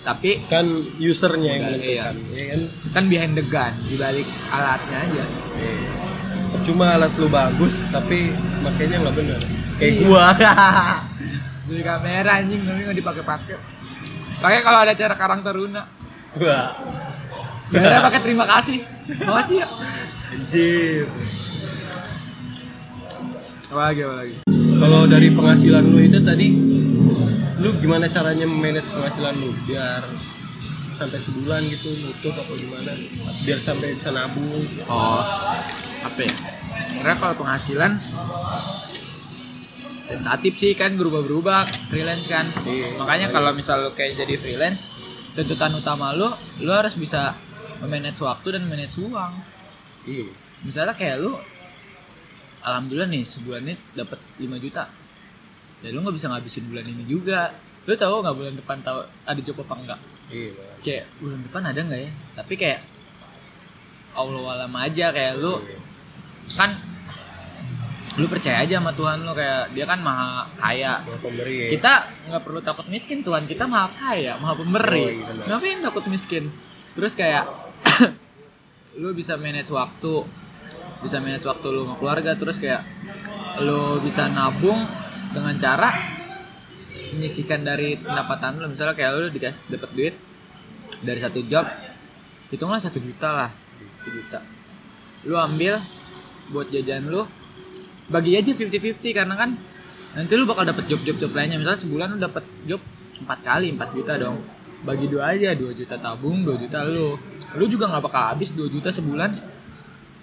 tapi
Kan usernya yang
Modal,
menentukan, ya kan?
kan behind the gun dibalik alatnya aja
Iya. Cuma alat lu bagus, tapi makainya nggak bener. Kayak
Iya.
gua.
beli kamera anjing tapi nggak dipakai-pakai pakai kalau ada acara Karang Taruna
Wah,
Biasanya pakai terima kasih. Makasih ya.
anjir.
Apa lagi apa lagi?
Kalau dari penghasilan lu itu tadi, lu gimana caranya manage penghasilan lu biar sampai sebulan gitu nutup apa gimana? Biar sampai bisa nabung.
Oh, apa ya? Karena kalau penghasilan tentatif sih kan berubah-berubah freelance kan.
Iya.
Makanya kalau misal lu kayak jadi freelance, tuntutan utama lu, lu harus bisa memanage waktu dan manage uang.
Iya.
Misalnya kayak lu, alhamdulillah nih sebulan ini dapat 5 juta. Ya lu nggak bisa ngabisin bulan ini juga. Lu tahu nggak bulan depan tahu ada job apa enggak?
Iya.
kayak bulan depan ada nggak ya tapi kayak Allah alam aja kayak lu
Iya.
kan lu percaya aja sama Tuhan lu kayak dia kan maha kaya
Mau pemberi ya.
kita nggak perlu takut miskin Tuhan kita maha kaya maha
Oh,
pemberi
iya benar.
ngapain takut miskin terus kayak lu bisa manage waktu bisa manage waktu lu sama keluarga terus kayak lu bisa nabung dengan cara menyisikan dari pendapatan lu misalnya kayak lu dikasih dapat duit dari satu job hitunglah satu juta lah satu juta. Lu ambil buat jajan lu bagi aja 50-50 karena kan nanti lu bakal dapet job-job job lainnya. Misalnya sebulan lu dapet job empat kali 4 juta dong. Bagi dua aja 2 juta tabung 2 juta lu lu juga nggak bakal habis 2 juta sebulan.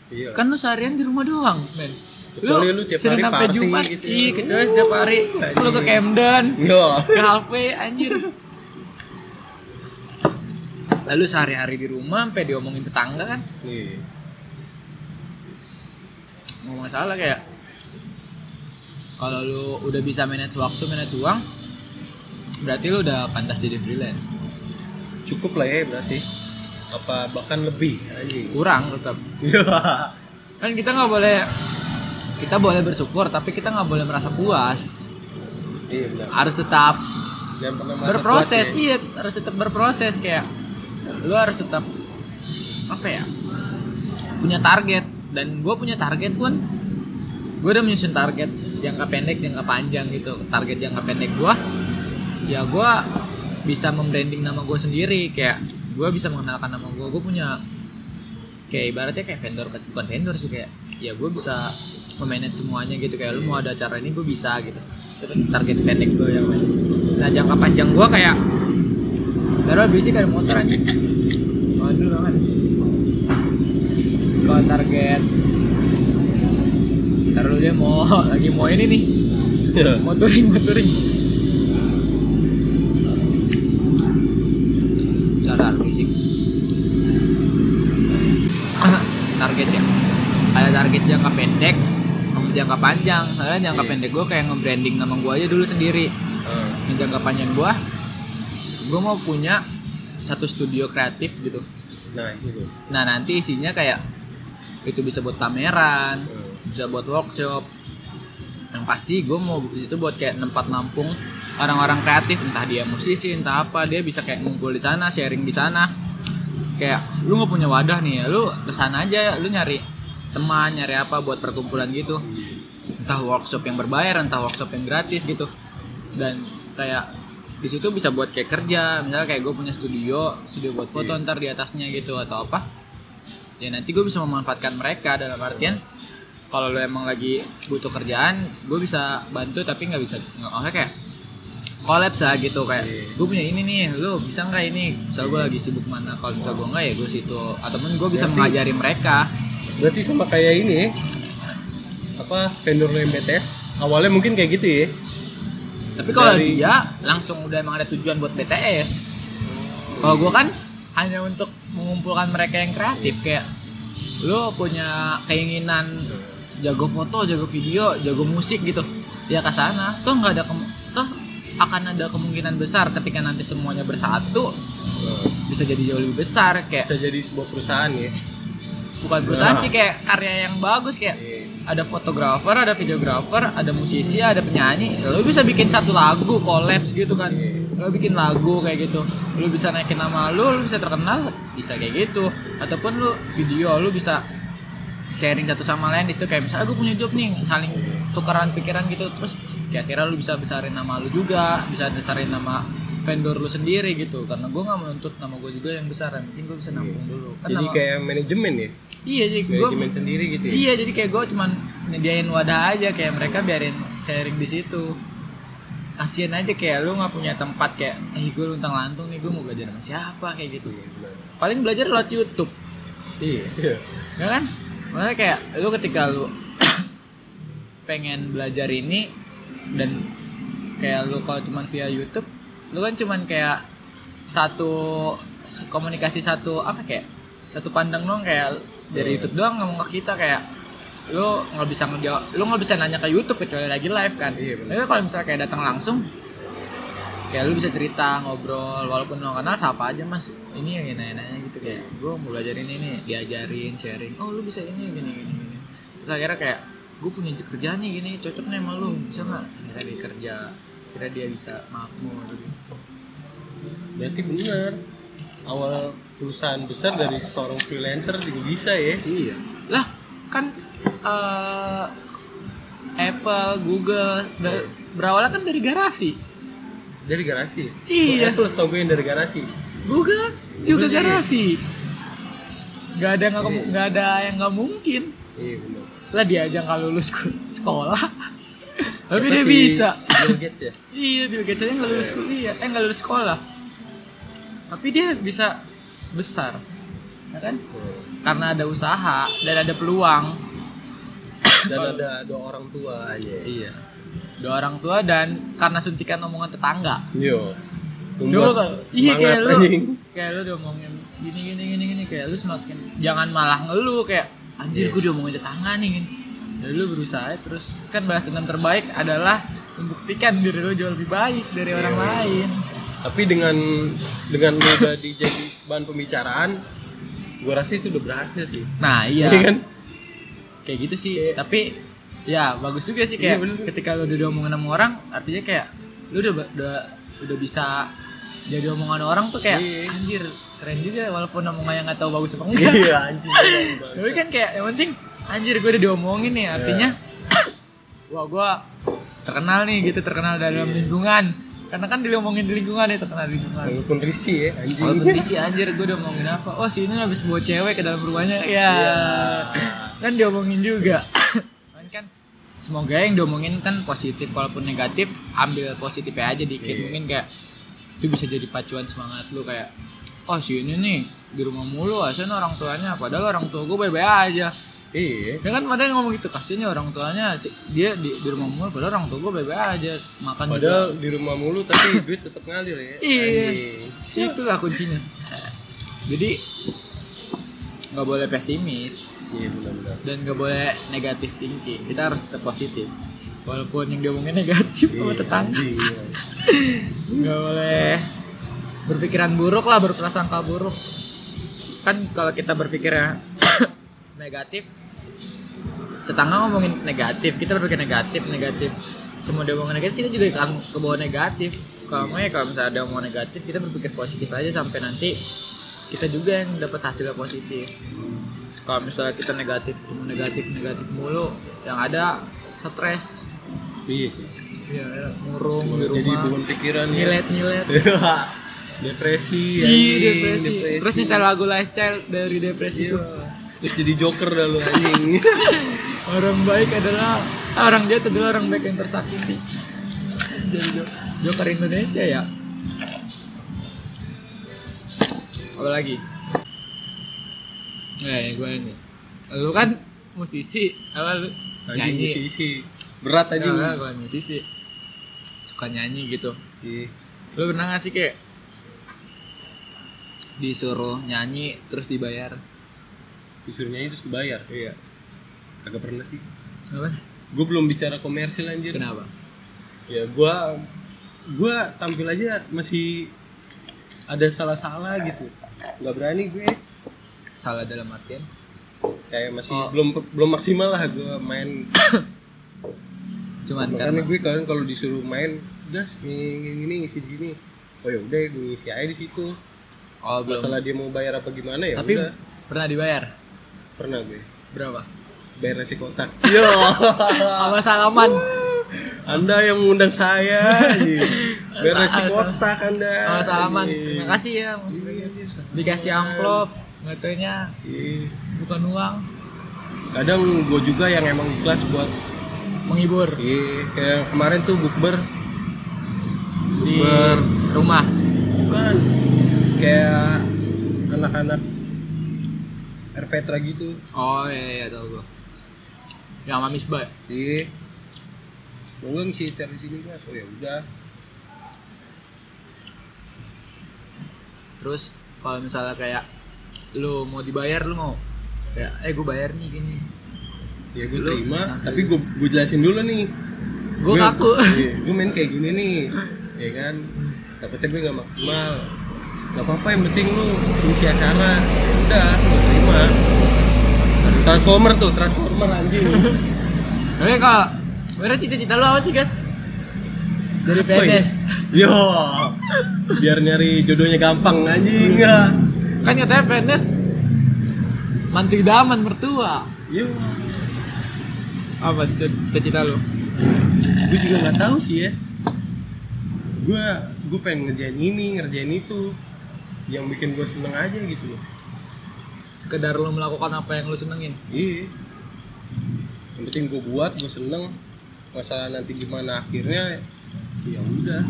Iya.
kan lu seharian di rumah doang men
Kecuali lu tiap
Senin
hari
sampai
party
Jumat
gitu ya.
iya kecuali setiap hari lu ke Camden
Yo.
ke Halfway anjir lalu sehari-hari di rumah sampai diomongin tetangga kan
Iya.
nggak masalah kayak kalau lu udah bisa manage waktu manage uang berarti lu udah pantas jadi freelance
Cukup lah ya berarti. Apa bahkan lebih
kurang tetap
Iya.
kan kita nggak boleh kita boleh bersyukur tapi kita nggak boleh merasa puas.
Iya benar.
harus tetap berproses.
puas ya.
iya harus tetap berproses. Kayak lu harus tetap apa ya punya target. Dan gue punya target pun gue udah menyusun target jangka pendek jangka panjang gitu. Target jangka pendek gue ya gue bisa membranding nama gue sendiri. Kayak gue bisa mengenalkan nama gue gue punya kayak ibaratnya kayak vendor bukan vendor sih kayak ya gue bisa memanage semuanya gitu. Kayak lu mau ada acara ini gue bisa gitu. Itu target pendek gue yang main. Nah jangka panjang gue kayak baru bisik ada motor aja waduh banget kalau target ntar lu dia mau lagi mau ini nih. Mau touring mau touring cara fisik target ya ada target jangka pendek jangka panjang. Soalnya jangka
Iya.
pendek gue kayak nge-branding nama gue aja dulu sendiri.
Ah,
yang jangka panjang gue gue mau punya satu studio kreatif gitu.
Nah, itu.
nah nanti isinya kayak itu bisa buat pameran
Hmm.
bisa buat workshop. Yang pasti gue mau di situ buat kayak tempat nampung orang-orang kreatif. Entah dia musisi entah apa dia bisa kayak ngumpul di sana sharing di sana. Kayak lu nggak punya wadah nih ya lu ke sana aja lu nyari teman nyari apa buat perkumpulan gitu. Entah workshop yang berbayar entah workshop yang gratis gitu. Dan kayak di situ bisa buat kayak kerja misalnya kayak gue punya studio studio buat foto
Iya.
ntar di atasnya gitu atau apa. Ya nanti gue bisa memanfaatkan mereka dalam artian kalau lo emang lagi butuh kerjaan gue bisa bantu tapi nggak bisa nggak maksudnya kayak kolaps lah gitu. Kayak
Iya.
gue punya ini nih lu bisa nggak ini? Misal gue lagi sibuk mana kalau misal gue nggak ya gue situ. Ataupun gue bisa
Berarti-
mengajari mereka
Berarti sama kayak ini ya. Apa vendor lo yang BTS? Awalnya mungkin kayak gitu ya.
tapi kalau
Dari-
dia langsung udah emang ada tujuan buat BTS kalau gue kan hanya untuk mengumpulkan mereka yang kreatif kayak lu punya keinginan jago foto, jago video, jago musik gitu. Ya ke sana. Toh nggak ada kem- toh akan ada kemungkinan besar ketika nanti semuanya bersatu bisa jadi jauh lebih besar kayak
Bisa jadi sebuah perusahaan ya.
Bukan perusahaan sih kayak karya yang bagus kayak ada fotografer, ada videografer, ada musisi, ada penyanyi. Lo bisa bikin satu lagu kolaps gitu kan. Lo bikin lagu kayak gitu. Lo bisa naikin nama lo, lo bisa terkenal, bisa kayak gitu. Ataupun lo video, lo bisa sharing satu sama lain di situ kayak misalnya gue punya job nih saling tukeran pikiran gitu terus kira-kira lu bisa besarin nama lu juga bisa besarin nama vendor lu sendiri gitu karena gue nggak menuntut nama gue juga yang besar yang penting gue bisa nampung dulu kan
Jadi
nama-
kayak manajemen ya.
Iya jadi gue
sendiri gitu ya.
Iya, jadi kayak gue cuman nyediain wadah aja kayak mereka biarin sharing di situ. Kasian aja kayak lu nggak punya tempat kayak, eh gue luntang lantung nih gue mau belajar sama siapa kayak gitu. Paling belajar lewat YouTube,
Iya. iya.
ya kan? Makanya kayak lu ketika lu pengen belajar ini dan kayak lu kalau cuman via YouTube, lu kan cuman kayak satu komunikasi satu apa kayak satu pandang doang kayak dari YouTube doang ngomong ke kita kayak lu nggak bisa ngejawab lu nggak bisa nanya ke YouTube kecuali lagi live kan.
Iya,
tapi kalau misalnya kayak datang langsung kayak lu bisa cerita ngobrol walaupun lo kenal siapa aja mas? Ini yang nanya-nanya gitu kayak gue mau belajar ini diajarin sharing oh lu bisa ini gini gini gini. Terus akhirnya kayak gue punya kerjaan nih gini cocok nih sama lu bisa nggak? Akhirnya dia kerja kira dia bisa makmur. Gitu.
Berarti benar. Awal perusahaan besar dari seorang freelancer juga bisa ya.
Iya. Lah, kan eh, Apple, Google ber- berawalnya kan dari garasi.
Dari garasi.
Iya.
Apple setahu gue yang dari garasi.
Google juga
Google juga.
garasi. Gak ada nggak kemu- nggak ada yang nggak mungkin.
Iya benar.
Lah dia aja nggak lulus sekolah. Tapi
Siapa
dia
sih?
bisa.
Bill Gates ya.
Iya, dia Gates aja nggak lulus kuliah, eh nggak lulus sekolah. Tapi dia bisa besar, ya kan? Karena ada usaha dan ada peluang.
Dan ada dua orang tua aja.
Iya. Dua orang tua dan karena suntikan omongan tetangga.
Yo.
Coba iya kayak lu kayak lu diomongin gini gini gini gini kayak lu semakin jangan malah ngeluh kayak anjir gue diomongin tetangga nih gini. Dan lu berusaha terus kan balas dendam terbaik adalah membuktikan diri lu jauh lebih baik dari orang lain.
Tapi dengan dengan lu udah jadi bahan pembicaraan, gua rasa itu udah berhasil sih.
Nah, iya.
Iya kan?
Kayak gitu sih. Tapi ya bagus juga sih kayak
Iya, bener.
ketika lu udah diomongin sama orang artinya kayak lu udah udah udah bisa jadi omongan orang tuh kayak
Iya.
anjir keren juga walaupun omongannya nggak tahu bagus apa enggak.
Iya anjing.
Tapi kan kayak yang penting anjir gue udah diomongin nih artinya wah gue terkenal nih gitu terkenal dalam lingkungan karena kan diomongin di lingkungan ya terkenal di lingkungan.
Walaupun risih ya anjing.
walaupun sih anjir gue udah ngomongin apa. Oh si ini habis bawa cewek ke dalam rumahnya. Ya kan diomongin juga. Kan semoga yang diomongin kan positif walaupun negatif ambil positifnya aja dikit.
Iya.
mungkin kayak itu bisa jadi pacuan semangat lu kayak oh si ini nih di rumah mulu asalnya orang tuanya. Padahal orang tua gue baik-baik aja
Iya.
Ya kan padahal ngomong gitu kasihannya orang tuanya si- dia di, di rumah mulu padahal orang tua gue baik-baik aja makan juga.
Padahal di rumah mulu tapi duit tetap ngalir ya.
Iya. Itulah kuncinya jadi nggak boleh pesimis
Iya benar-benar.
dan nggak boleh negatif thinking kita harus tetap positif walaupun yang diomongin negatif sama
Iya,
tetangga
anjing, iya.
nggak boleh berpikiran buruk lah berprasangka buruk kan kalau kita berpikirnya negatif tetangga ngomongin negatif kita berpikir negatif negatif semua dia ngomongin negatif kita juga akan ke bawah negatif kalau mau ya kalau misalnya ada omongan negatif kita berpikir positif aja sampai nanti kita juga yang dapat hasilnya positif kalau misalnya kita negatif cuma negatif negatif mulu yang ada stres
Iya sih.
ya, murung di
Jadi
rumah
beban pikiran ya.
nyilet nyilet
depresi
Iya
anjing,
depresi. Terus nyetel lagu Lifestyle dari depresi
Iya.
itu.
Terus jadi joker dah lu anjing.
Orang baik adalah orang jahat adalah orang baik yang tersakiti. jadi jo- Joker Indonesia ya. Apa lagi? Eh gue ini. Lu kan musisi apa lu?
Anjing
nyanyi.
musisi. Berat aja
Enggak, gue musisi. Suka nyanyi gitu.
Iya.
lu pernah gak sih kayak disuruh nyanyi terus dibayar
disuruh nyanyi terus dibayar.
Iya.
Kagak pernah sih.
Apa?
Gue belum bicara komersil anjir.
Kenapa?
Ya gua gua tampil aja masih ada salah-salah gitu. Nggak berani gue.
Salah dalam artian?
Kayak masih
Oh.
belum belum maksimal lah gue main.
Cuman
makanya
karena
gue kalian kalau disuruh main gas ini ini ngisi di sini. Oh ya udah gue ngisi aja di situ.
Oh belum.
Masalah dia mau bayar apa gimana ya
tapi
udah.
pernah dibayar
pernah gue.
Berapa?
Bayar nasi kotak. Yo.
Sama salaman.
Anda yang mengundang saya. Bayar nasi kotak anda.
Sama salaman.
Anjing.
terima kasih ya Mas Bagas. dikasih amplop ngatanya
Iya.
bukan uang.
Kadang gue juga yang emang ikhlas buat
menghibur.
Iya, kayak kemarin tuh bukber.
Di
Ber-
rumah.
Bukan. Kayak anak-anak RPTRA gitu.
oh iya iya tahu gua yang sama Misbah
Iya. Mau nggak ngisi ter di sini mas? Oh ya udah.
terus kalau misalnya kayak lu mau dibayar lu mau kayak eh gue bayar nih gini
Ya gue
Lu-
terima,
nah,
tapi gue gue jelasin dulu nih.
gue
Iya, gue main kayak gini nih, ya kan. Takutnya gue nggak maksimal. Gak apa-apa yang penting lu ngisi acara. Ya udah, gue terima. Transformer tuh, transformer anjing.
tapi kalau sebenarnya cita-cita lu apa sih guys dari
ya?
PNS
Yo, biar nyari jodohnya gampang anjing enggak.
kan katanya PNS mantu idaman mertua
Yo,
apa cita-cita lu
gue juga nggak tahu sih ya. Gue gue pengen ngerjain ini, ngerjain itu, yang bikin gue seneng aja gitu loh.
sekedar lu melakukan apa yang lu senengin
Iya. Yang penting gue buat, gue seneng. Masalah nanti gimana akhirnya, ya udah.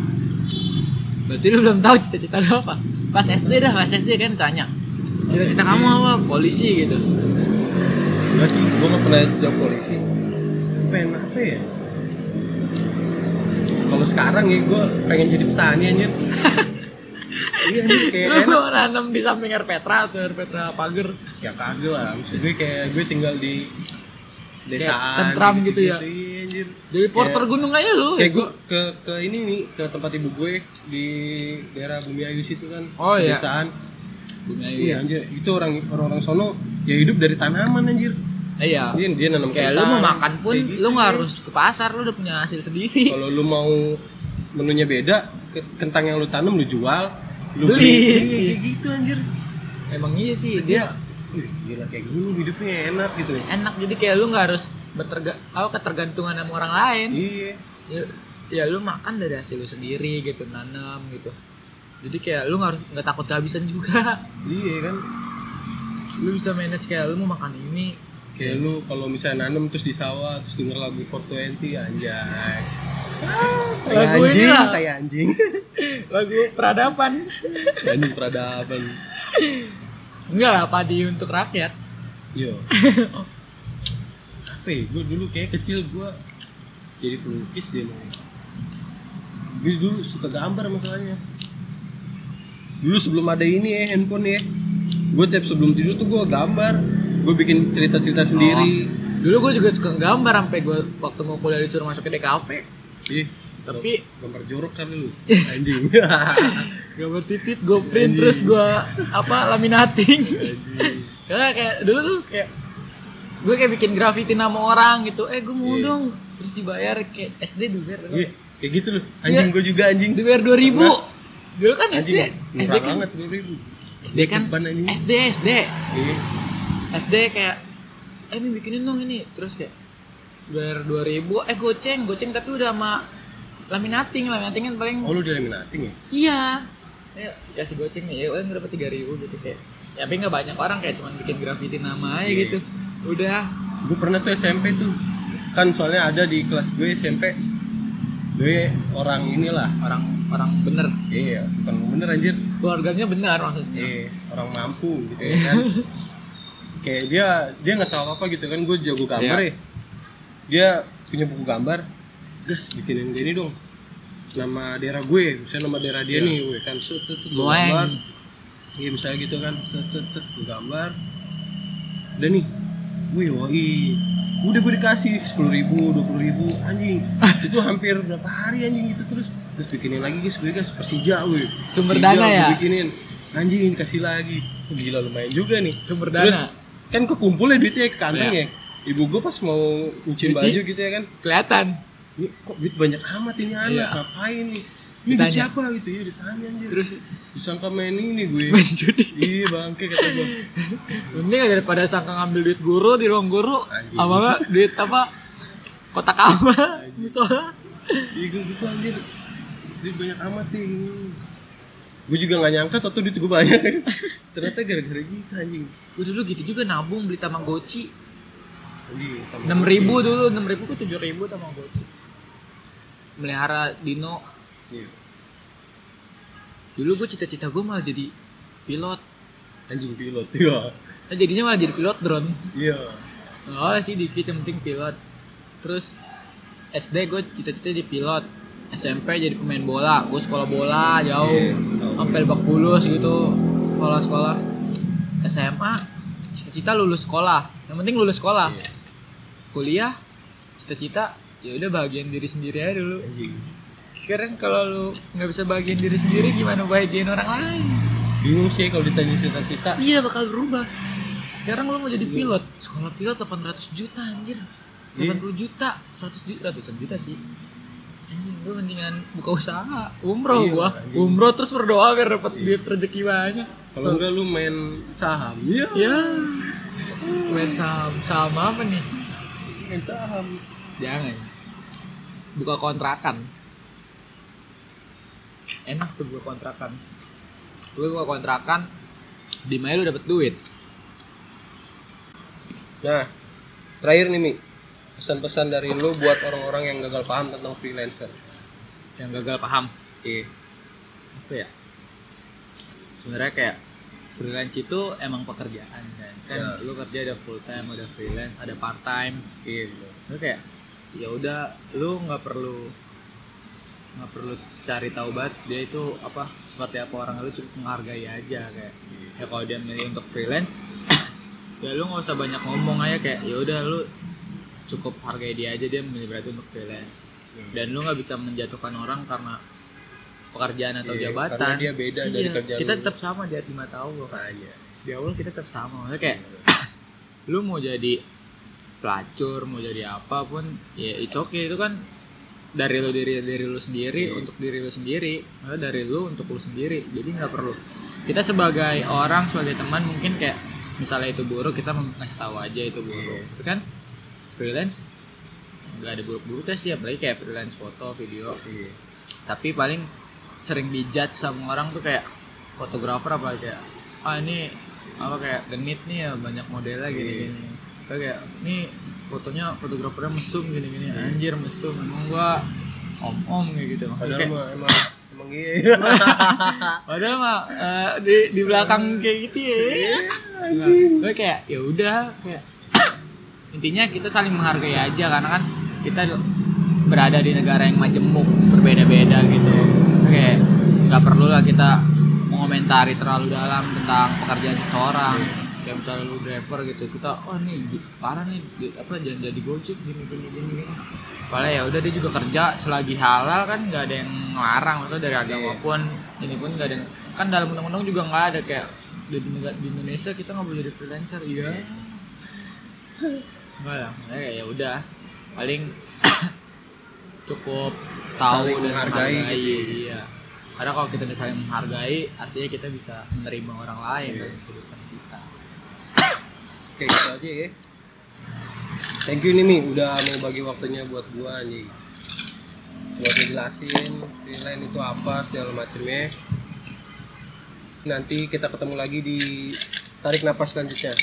berarti lu belum tahu cita-cita lu apa pas SD dah pas SD kan tanya cita-cita kamu apa polisi gitu
Enggak sih, gue nggak pernah jawab polisi. Pengen apa ya? Kalau sekarang ya gue pengen jadi petani anjir. iya anjir kayak enak.
lu nanam di samping air Petra atau air Petra pagar
Ya kagak lah, maksud gue kayak gue tinggal di desaan.
tentram gitu ya?
Iya anjir.
jadi porter gunung aja lu
Kayak gue ke ke ini nih ke tempat ibu gue di daerah Bumi Ayu situ kan.
Oh, iya.
Desaan.
Bumi Ayu
Iya
ya
anjir, itu orang orang sono ya hidup dari tanaman anjir.
iya
Dia dia nanam
kayak lu
kentang,
mau makan pun
gitu
lu nggak
kan.
harus ke pasar lu udah punya hasil sendiri
Kalau lu mau menunya beda, ke- kentang yang lu tanam lu jual, lu
Beli.
Iya, kayak gitu anjir.
emang iya sih dia
gila kayak gini hidupnya enak gitu.
enak jadi kayak lu nggak harus berterga apa ketergantungan sama orang lain
Iya.
ya, ya lu makan dari hasil lu sendiri gitu nanam gitu jadi kayak lu nggak harus nggak takut kehabisan juga
Iya kan.
lu bisa manage kayak lu mau makan ini
Kayak lu kalau misalnya nanam terus di sawah terus denger lagu 420 anjay. Tai
Lagu ini
anjing,
lah.
tai anjing.
lagu peradaban
anjing peradaban.
enggak lah padi untuk rakyat
Yo. Apa ya? Gue dulu kayak kecil gue jadi pelukis deh. Nay. Gue dulu suka gambar masalahnya. Dulu sebelum ada ini ya handphone ya. Gue tiap sebelum tidur tuh gue gambar. Gue bikin cerita-cerita sendiri.
dulu gue juga suka gambar sampai gue waktu mau kuliah disuruh masuk ke DKV
Ih,
tapi
gambar jorok kali lu. Anjing.
gambar titit gue print terus gue apa laminating
Anjing.
karena kayak dulu tuh kayak gue kayak bikin graffiti nama orang gitu eh gue mau
Iya.
dong terus dibayar kayak SD dibayar
Ih, kayak gitu loh. Anjing
Iya.
gue juga anjing.
dibayar dua ribu dulu kan SD
Anjing.
SD
Murah
kan
banget 2000.
SD kan
anjing.
SD SD
Iya.
SD kayak eh ini bikinin dong ini terus kayak bayar dua ribu. Eh goceng. Goceng tapi udah sama laminating. Laminating kan paling
Oh lu udah laminating ya?
iya. Ya kasih goceng nih. Ya paling berapa tiga ribu gitu kayak. Ya tapi nggak banyak orang kayak cuman bikin graffiti nama aja
Iya.
gitu. Udah.
Gue pernah tuh SMP tuh. Kan soalnya ada di kelas gue SMP gue orang inilah.
Orang orang bener.
Iya bukan bener anjir.
Keluarganya benar maksudnya.
Iya orang mampu gitu ya kan. Kayak dia dia nggak tahu apa gitu kan. Gue jago gambar
Iya.
ya dia punya buku gambar gas bikinin gini dong. Nama daerah gue misalnya nama daerah dia
Iya.
nih gue kan set set set gue gambar. Iya misalnya gitu kan set set set gue gambar. Udah nih wih woi udah gue dikasih sepuluh ribu dua puluh ribu anjing. Itu hampir berapa hari anjing gitu terus. Terus bikinin lagi guys gue guys Persija gue
Sumber
Persija
dana
gue
ya?
bikinin. Anjing kasih lagi. Gila lumayan juga nih.
Sumber
terus
dana
kan kekumpul ya duitnya ke kantong
Iya.
ya ibu gue pas mau nyuci baju gitu ya kan.
Kelihatan.
Ini kok duit banyak amat ini anak
Iya.
ngapain nih ini
Ditanya.
duit siapa gitu? Ya ditanya anjir.
Terus?
Disangka main ini gue.
Main judi.
Iya bangke kata gue
Mending daripada sangka ngambil duit guru di ruang guru. Apa enggak duit apa? Kotak ama musola?
Iya gue gitu anjir. Duit banyak amat nih gue juga gak nyangka tau duit gue banyak. Ternyata gara-gara gitu anjing.
Gue dulu gitu juga nabung beli tamagotchi enam ribu dulu enam ribu ke tujuh ribu tamagotchi melihara dino.
Iya.
dulu gue cita-cita gue malah jadi pilot.
Anjing pilot iya.
Nah, jadinya malah jadi pilot drone.
Iya.
Oh sih dikit yang penting pilot. Terus SD gue cita-cita jadi pilot. SMP jadi pemain bola. Gue sekolah bola jauh.
Iya.
sampai lebak bulus gitu sekolah sekolah SMA cita-cita lulus sekolah. Yang penting lulus sekolah.
Iya.
Kuliah cita-cita ya udah bahagian diri sendiri aja dulu. Sekarang kalau lu nggak bisa bahagian diri sendiri gimana bahagian orang lain?
Bingung sih kalau ditanya cita-cita.
Iya bakal berubah. Sekarang lu mau jadi pilot sekolah pilot 800 juta anjir.
Iya.
80 juta 100 juta ratusan juta sih. Anjing gue mendingan buka usaha umroh
Iya,
gua.
anjing.
umroh terus berdoa biar dapat duit rezeki banyak.
Kalau enggak lu main saham. Iya.
Ya main saham saham apa nih
main saham.
Jangan. Buka kontrakan. Enak tuh buka kontrakan. Lu buka kontrakan di mana lu dapet duit?
Nah, terakhir nih Mi, pesan-pesan dari lu buat orang-orang yang gagal paham tentang freelancer.
yang gagal paham?
Iya.
apa ya? Sebenarnya kayak freelance itu emang pekerjaan kan kan
Ya.
lu kerja ada full time ada freelance ada part time
Iya. bener.
lu kayak ya udah lu nggak perlu nggak perlu cari tahu banget dia itu apa seperti apa orang lu cukup menghargai aja kayak ya kalau dia milih untuk freelance ya lu nggak usah banyak ngomong aja kayak ya udah lu cukup hargai dia aja dia milih berarti untuk freelance dan lu nggak bisa menjatuhkan orang karena pekerjaan atau
Iya,
jabatan.
karena dia beda dari
Iya,
kerjaan
kita
lu.
tetap sama di hati mata Allah kan di awal kita tetap sama maksudnya kayak lu mau jadi pelacur mau jadi apa pun ya it's okay. Itu kan dari lu diri dari lu sendiri
Iya.
untuk diri lu sendiri. Maksudnya dari lu untuk lu sendiri. Jadi nggak perlu. Kita sebagai orang sebagai teman mungkin kayak misalnya itu buruk kita ngasih tahu aja itu buruk.
Iya.
Tapi kan freelance nggak ada buruk-buruknya sih. Apalagi kayak freelance foto video.
Iya.
tapi paling sering dijudge sama orang tuh kayak fotografer apa kayak ah ini apa kayak genit nih ya banyak modelnya gini gini. Kayak ini fotonya fotografernya mesum gini gini anjir mesum emang gua om om kayak gitu.
Padahal
Kayak-
mah emang emang iya.
padahal mah eh, di di belakang kayak gitu ya. Nah, gue kayak ya udah kayak intinya kita saling menghargai aja karena kan kita berada di negara yang majemuk berbeda-beda gitu kayak nggak perlu lah kita mengomentari terlalu dalam tentang pekerjaan seseorang. Kayak misalnya lu driver gitu kita oh nih parah nih apa jangan jadi gojek gini gini gini gini. Padahal ya udah dia juga kerja selagi halal kan nggak ada yang ngelarang maksudnya dari agama
Iya.
pun ini pun nggak ada yang- kan dalam undang-undang juga nggak ada kayak di, di Indonesia kita nggak boleh jadi freelancer iya. Nggak lah ya udah paling cukup tahu
Saling
dan
menghargai
menghargai,
gitu.
iya karena kalau kita bisa saling menghargai artinya kita bisa menerima orang lain
Iya.
dalam kehidupan kita
Oke, gitu aja ya. Thank you nih Mi, udah mau bagi waktunya buat gua anjing. Buat ngejelasin freelance itu apa segala macemnya. Nanti kita ketemu lagi di tarik napas selanjutnya.